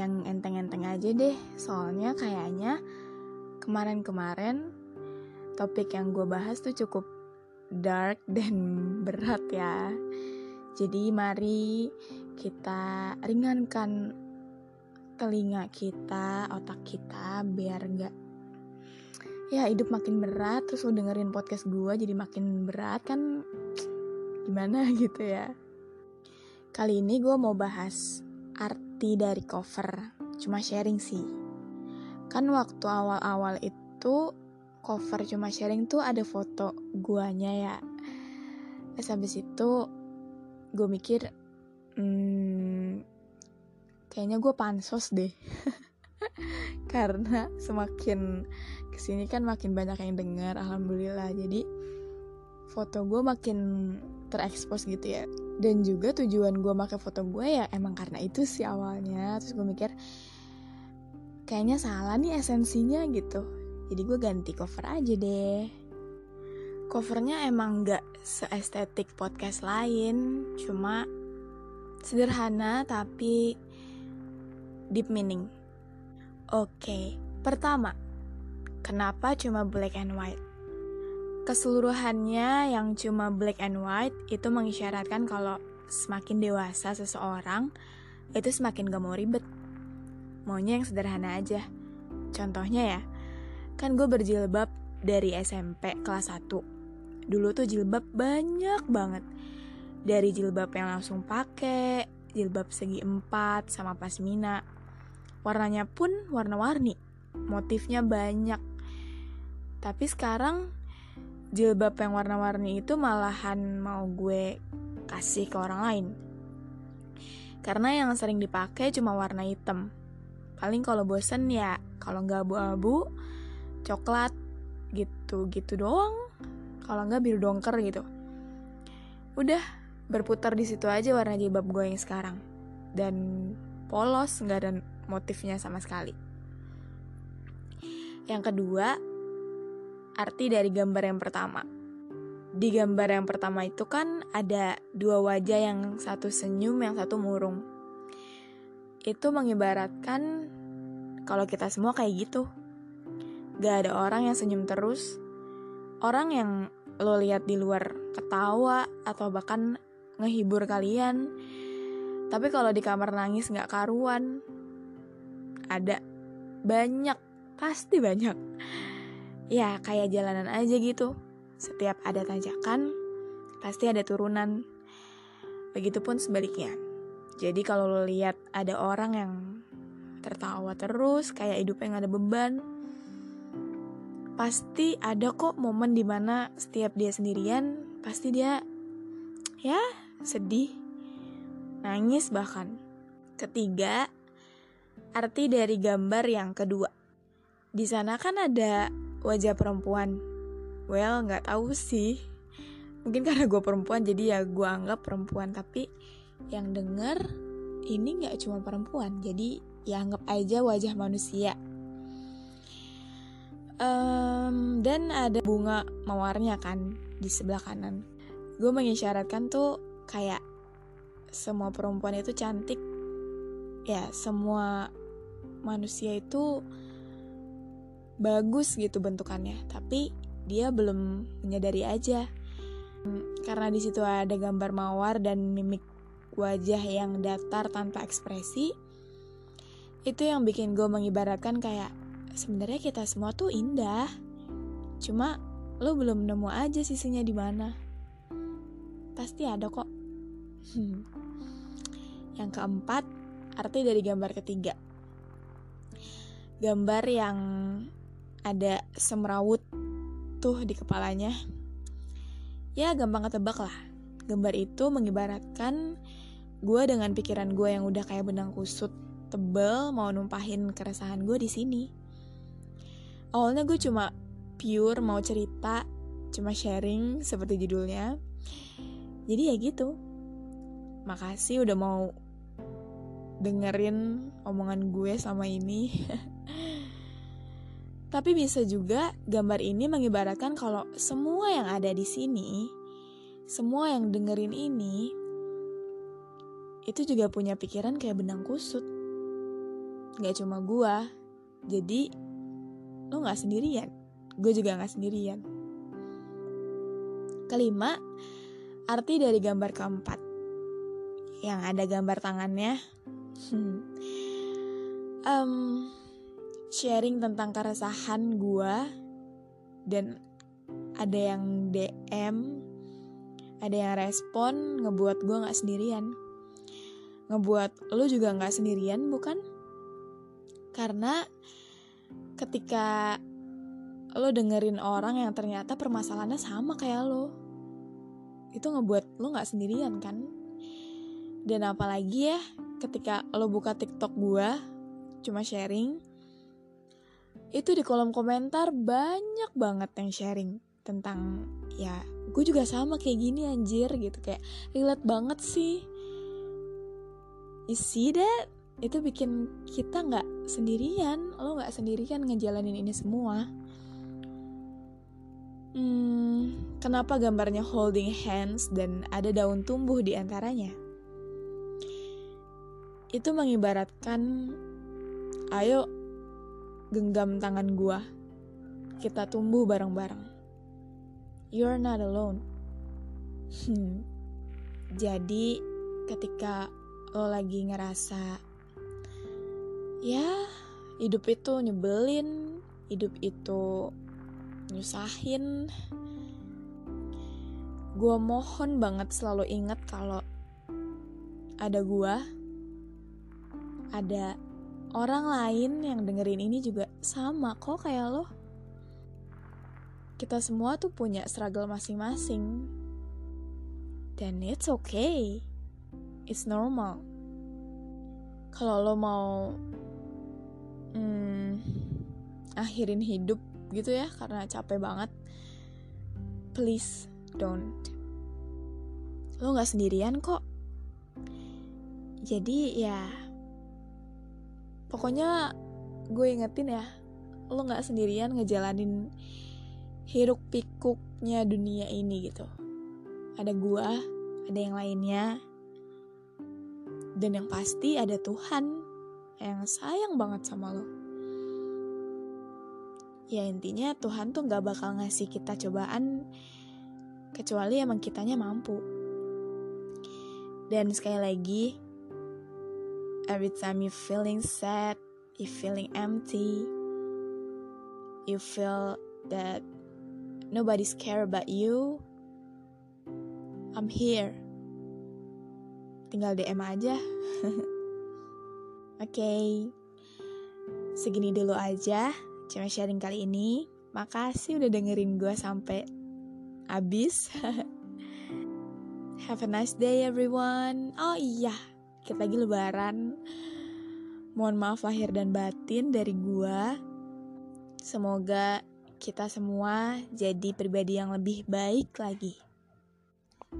yang enteng-enteng aja deh. Soalnya kayaknya kemarin-kemarin topik yang gue bahas tuh cukup dark dan berat ya. Jadi mari kita ringankan telinga kita, otak kita biar nggak ya hidup makin berat terus lo dengerin podcast gue jadi makin berat kan gimana gitu ya kali ini gue mau bahas arti dari cover. Cuma sharing sih. Kan waktu awal-awal itu cover cuma sharing tuh ada foto guanya ya. Terus habis itu gue mikir hmm, kayaknya gue pansos deh. Karena semakin ke sini kan makin banyak yang dengar alhamdulillah. Jadi foto gue makin terekspos gitu ya. Dan juga tujuan gue pakai foto gue ya emang karena itu sih awalnya. Terus gue mikir kayaknya salah nih esensinya gitu. Jadi gue ganti cover aja deh. Covernya emang gak seestetik podcast lain cuma sederhana tapi deep meaning. Oke, pertama, kenapa cuma black and white? Keseluruhannya yang cuma black and white itu mengisyaratkan kalau semakin dewasa seseorang itu semakin gak mau ribet. Maunya yang sederhana aja. Contohnya ya, kan gue berjilbab dari SMP kelas 1. Dulu tuh jilbab banyak banget. Dari jilbab yang langsung pakai, jilbab segi empat sama pasmina, Warnanya pun warna-warni, motifnya banyak. Tapi sekarang jilbab yang warna-warni itu malahan mau gue kasih ke orang lain. Karena yang sering dipakai cuma warna hitam. Paling kalau bosen ya kalau nggak abu-abu, coklat gitu gitu doang. Kalau nggak biru dongker gitu. Udah berputar di situ aja warna jilbab gue yang sekarang. Dan polos, nggak ada motifnya sama sekali. Yang kedua, arti dari gambar yang pertama. Di gambar yang pertama itu kan ada dua wajah yang satu senyum, yang satu murung. Itu mengibaratkan kalau kita semua kayak gitu. Gak ada orang yang senyum terus. Orang yang lo lihat di luar ketawa atau bahkan ngehibur kalian. Tapi kalau di kamar nangis gak karuan, ada banyak pasti banyak ya kayak jalanan aja gitu. Setiap ada tanjakan pasti ada turunan. Begitupun sebaliknya. Jadi kalau lo lihat ada orang yang tertawa terus kayak hidupnya nggak ada beban pasti ada kok momen di mana setiap dia sendirian pasti dia ya sedih nangis bahkan. Ketiga arti dari gambar yang kedua. Di sana kan ada wajah perempuan. Well, nggak tahu sih. Mungkin karena gue perempuan jadi ya gue anggap perempuan. Tapi yang denger ini nggak cuma perempuan. Jadi ya anggap aja wajah manusia. Um, dan ada bunga mawarnya kan di sebelah kanan. Gue mengisyaratkan tuh kayak semua perempuan itu cantik ya semua manusia itu bagus gitu bentukannya, tapi dia belum menyadari aja. Karena di situ ada gambar mawar dan mimik wajah yang datar tanpa ekspresi, itu yang bikin gue mengibaratkan kayak sebenarnya kita semua tuh indah, cuma lo belum nemu aja sisinya di mana. Pasti ada kok. Yang keempat, arti dari gambar ketiga gambar yang ada semrawut tuh di kepalanya. Ya gampang ketebak lah. Gambar itu mengibaratkan gue dengan pikiran gue yang udah kayak benang kusut tebel mau numpahin keresahan gue di sini. Awalnya gue cuma pure mau cerita, cuma sharing seperti judulnya. Jadi ya gitu. Makasih udah mau dengerin omongan gue sama ini. Tapi bisa juga gambar ini mengibaratkan kalau semua yang ada di sini, semua yang dengerin ini, itu juga punya pikiran kayak benang kusut. Gak cuma gue, jadi lo gak sendirian, gue juga gak sendirian. Kelima, arti dari gambar keempat. Yang ada gambar tangannya. Hmm. Um, sharing tentang keresahan gue dan ada yang DM, ada yang respon, ngebuat gue nggak sendirian, ngebuat lo juga nggak sendirian, bukan? Karena ketika lo dengerin orang yang ternyata permasalahannya sama kayak lo, itu ngebuat lo nggak sendirian kan? Dan apalagi ya, ketika lo buka TikTok gue, cuma sharing, itu di kolom komentar banyak banget yang sharing tentang ya gue juga sama kayak gini anjir gitu. Kayak relate banget sih. You see that? Itu bikin kita nggak sendirian. Lo nggak sendirian ngejalanin ini semua. Hmm, kenapa gambarnya holding hands dan ada daun tumbuh di antaranya? Itu mengibaratkan ayo genggam tangan gua. Kita tumbuh bareng-bareng. You're not alone. Hmm. Jadi ketika lo lagi ngerasa ya hidup itu nyebelin, hidup itu nyusahin, gue mohon banget selalu inget kalau ada gue, ada orang lain yang dengerin ini juga sama kok kayak lo. Kita semua tuh punya struggle masing-masing. Dan it's okay. It's normal. Kalau lo mau hmm, akhirin hidup gitu ya karena capek banget, please don't. Lo gak sendirian kok. Jadi ya pokoknya gue ingetin ya lo nggak sendirian ngejalanin hiruk pikuknya dunia ini gitu. Ada gue ada yang lainnya dan yang pasti ada Tuhan yang sayang banget sama lo. Ya intinya Tuhan tuh nggak bakal ngasih kita cobaan kecuali emang kitanya mampu. Dan sekali lagi every time you feeling sad, you feeling empty, you feel that nobody's care about you, I'm here. Tinggal DM aja. Oke. okay. Segini dulu aja cuma sharing kali ini. Makasih udah dengerin gue sampai habis. Have a nice day everyone. Oh iya, dikit lagi lebaran. Mohon maaf lahir dan batin dari gua. Semoga kita semua jadi pribadi yang lebih baik lagi.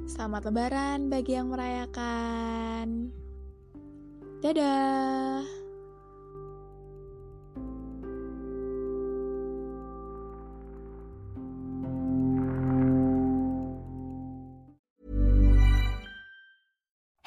Selamat lebaran bagi yang merayakan. Dadah.